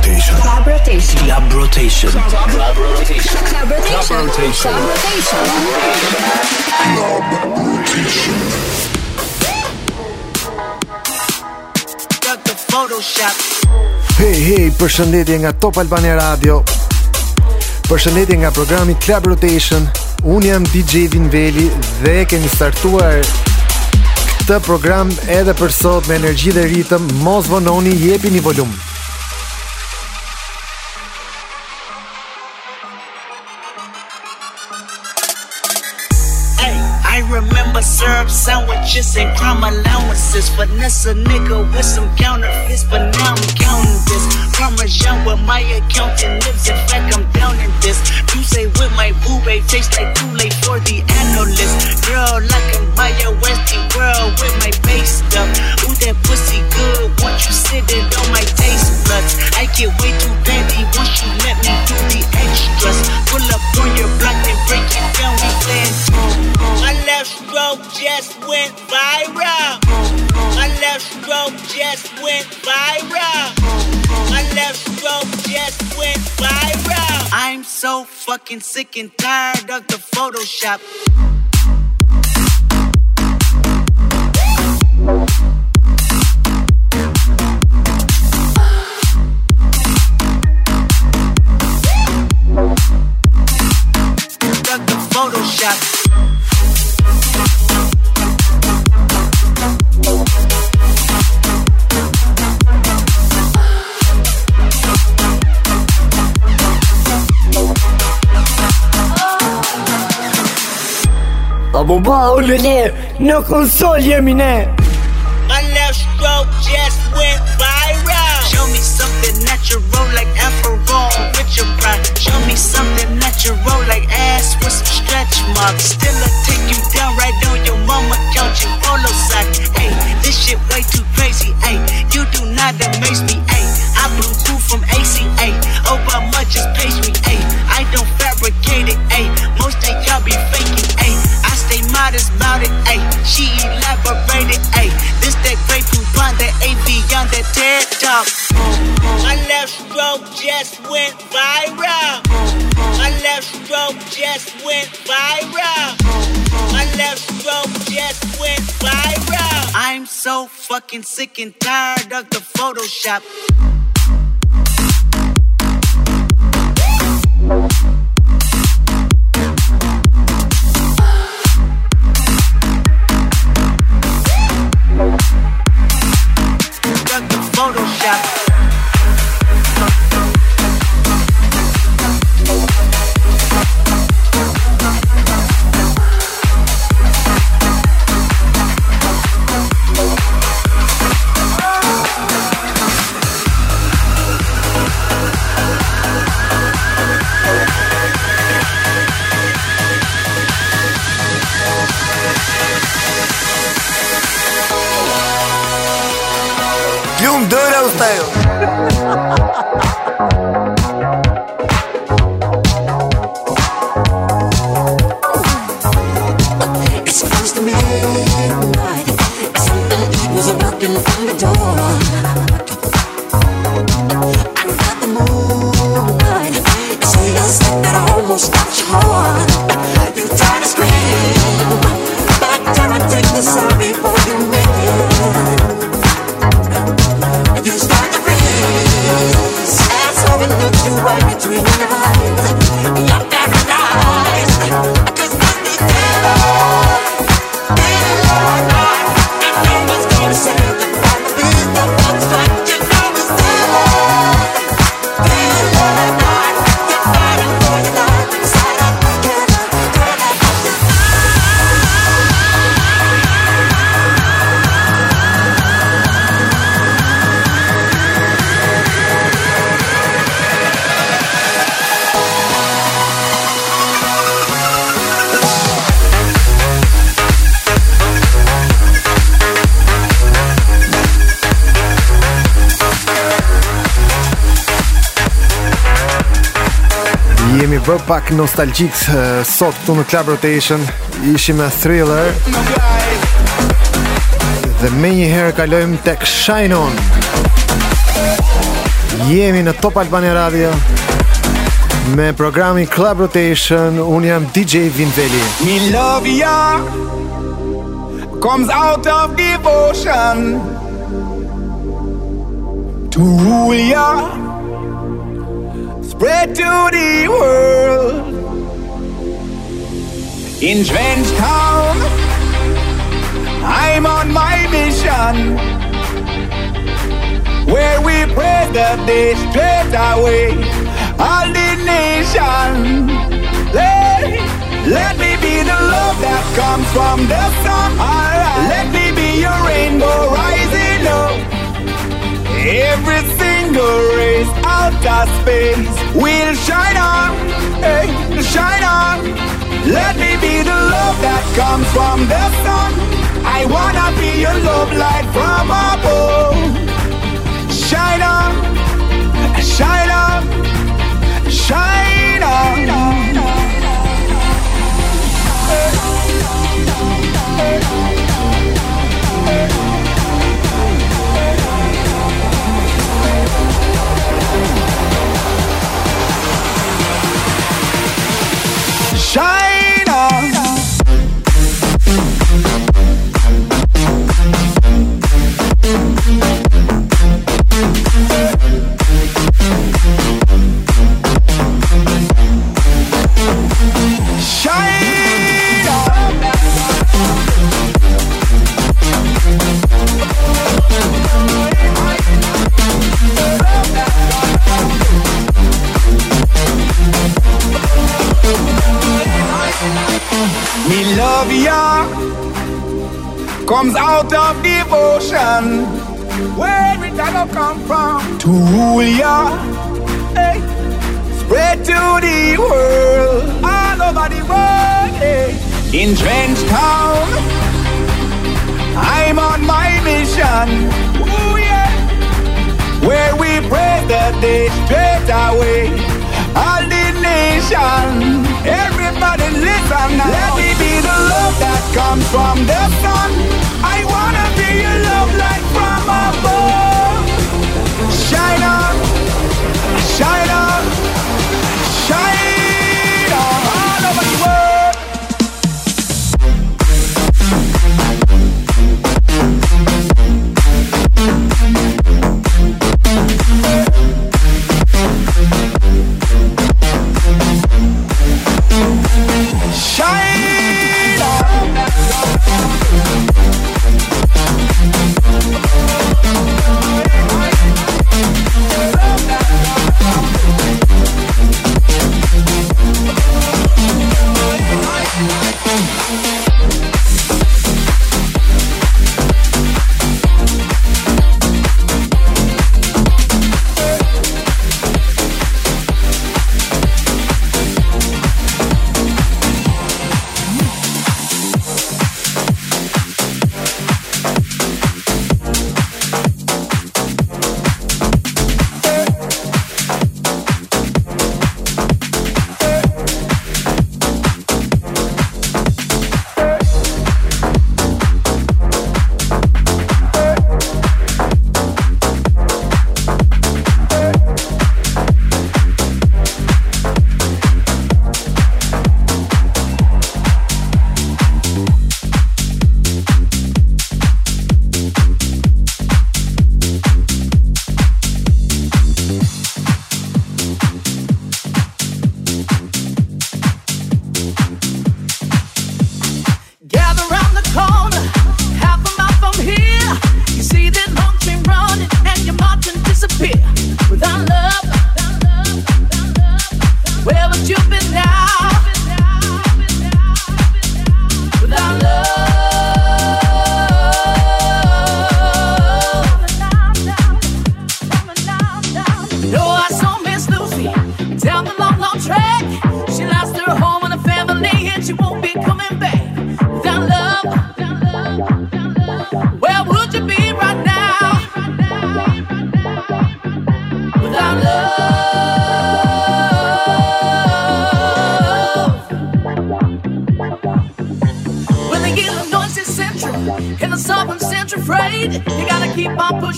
Rotation. Club Rotation. Club Rotation. Club Rotation. Club Rotation. Club Rotation. Club Photoshop. Hey, hey, përshëndetje nga Top Albania Radio Përshëndetje nga programi Club Rotation Unë jam DJ Vinveli dhe kemi startuar këtë program edhe për sot me energji dhe ritëm Mos vononi, jepi një volum sandwiches and crime allowances. Finesse a nigga with some counterfeits, but now I'm counting this. Parmesan with my accountant lives. In fact, I'm down in this. You say with my boo babe, tastes like Kool-Aid for the analyst. Girl, like I'm by a Westie world with my base stuff. Ooh, that pussy good. Once you sit it on my taste buds, I get way too petty once you let me do the extras. Pull up on your block and break it down. We playing my left stroke just went viral. My left stroke just went viral. My left stroke just went viral. I'm so fucking sick and tired of the Photoshop. Lële Në konsol jemi ne My left stroke just went viral. Show me something natural like Afro with your pride. Show me something natural like ass with some stretch marks. Still I take fucking sick and tired of the Photoshop. Jemi bë pak nostalgjik eh, sot këtu në Club Rotation Ishim me Thriller Dhe me një herë kalojmë tek Shine On Jemi në Top Albania Radio me programin Club Rotation. Unë jam DJ Vinveli. Me love ya comes out of devotion to rule ya, spread to the world. In Town, I'm on my mission where we pray the day straight away. All the nation, let, let me be the love that comes from the sun. Alright, let me be your rainbow rising up. Every single race out of space will shine on, hey, shine on. Let me be the love that comes from the sun. I wanna be your love light from above. Shine on, shine on, Ya, hey. spread to the world, all over the world. Hey. In Trench Town, I'm on my mission. Ooh, yeah. Where we pray the day straight away. All the nation, everybody listen now. Let me be the love that comes from the sun. I wanna be your love light from above. Shine on, shine on,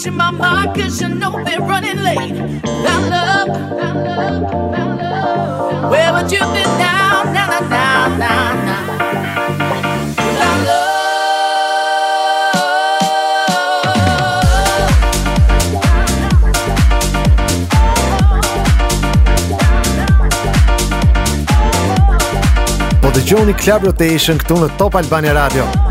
pushing my mind cause you know they're running late. Now love, now love, now love. Where would you be now, now, now, now, now, now? Now love. dëgjoni Club Rotation këtu në Top Albania Radio.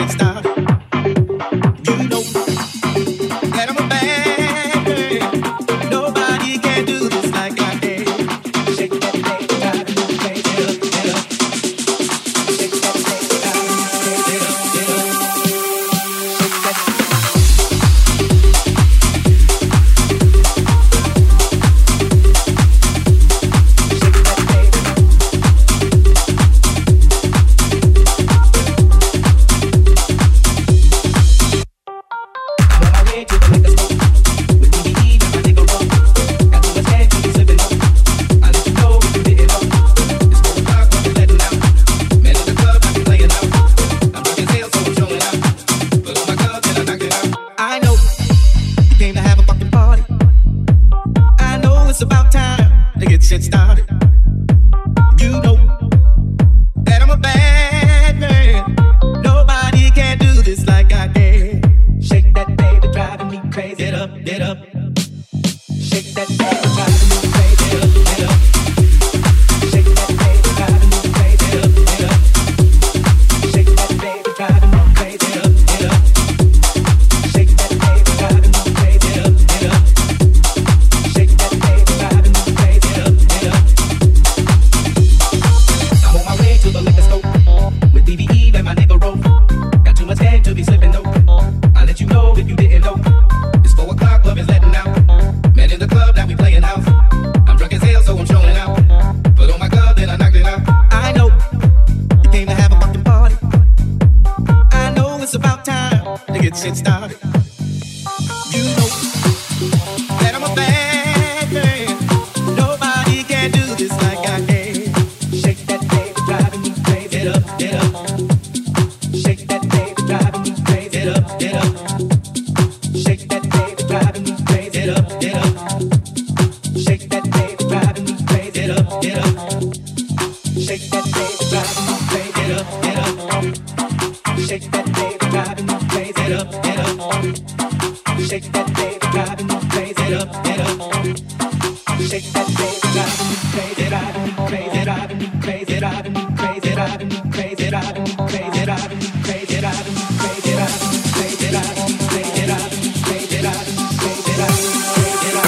shit's not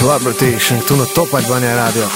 Club Rotation, këtu në Top Albania Radio.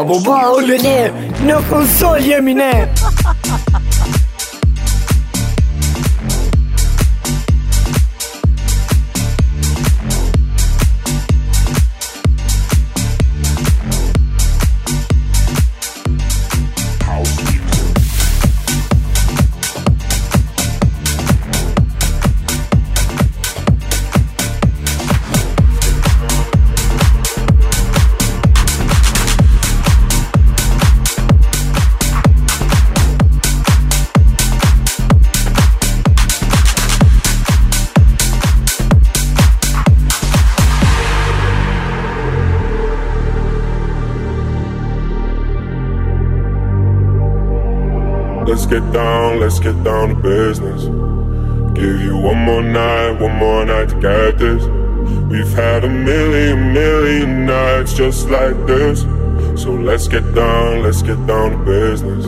Apo ba, ullë ne, në konsol jemi ne get down, let's get down to business. Give you one more night, one more night to get this. We've had a million, million nights just like this. So let's get down, let's get down to business.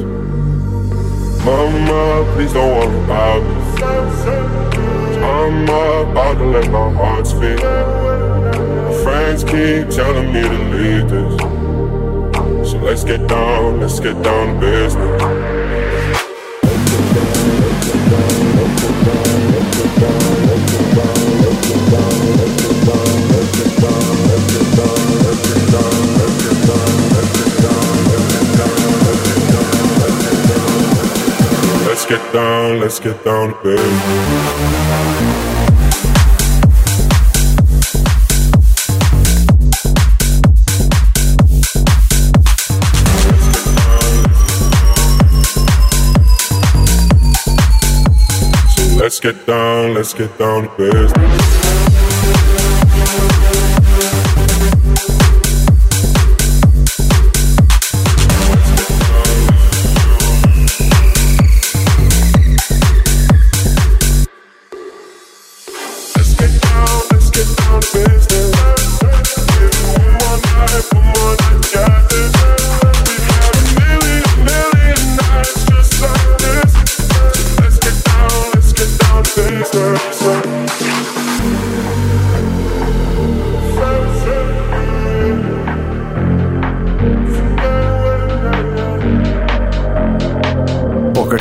Mama, please don't worry about me. I'm about to let my heart speak. My friends keep telling me to leave this. So let's get down, let's get down to business. Get down, let's get down to business. Let's get down, let's get down to business.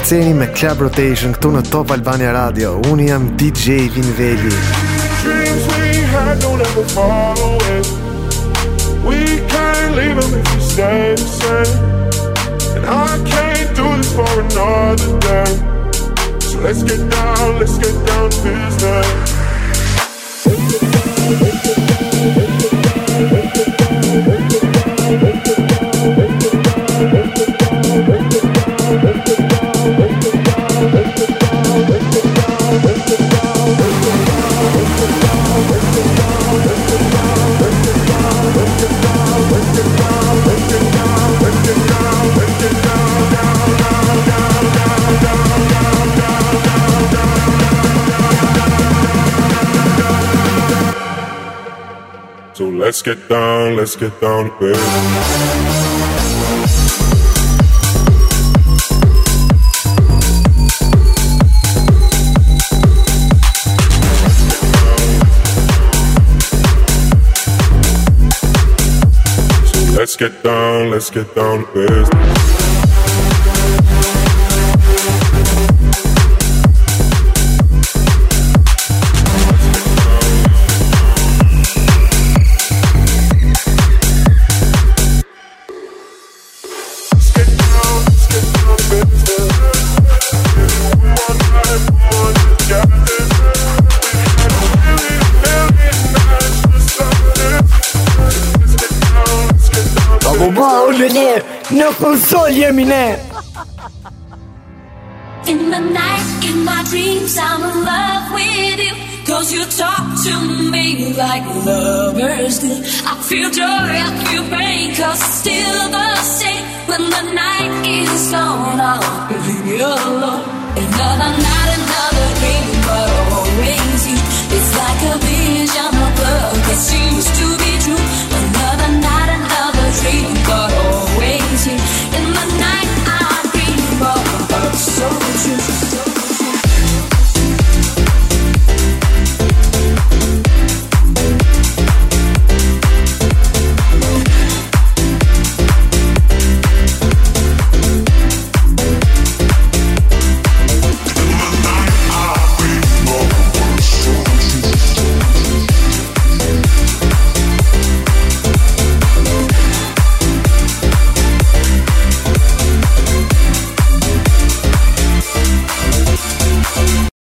Kërceni me Club Rotation këtu në Top Albania Radio. Unë jam DJ Vinveli. Dreams we had don't ever fall away. We can't leave them if we stay the same. And I can't do this for another day. So let's get down, let's get down to business. So let's get down, let's get down to business. Let's get down, let's get down to business. Konsol jemi ne. In the night, in my dreams, I'm in love with you. Cause you talk to me like lovers do. I feel joy, I feel pain, cause it's still the same. When the night is gone, I'll leave you alone. Another night, another dream.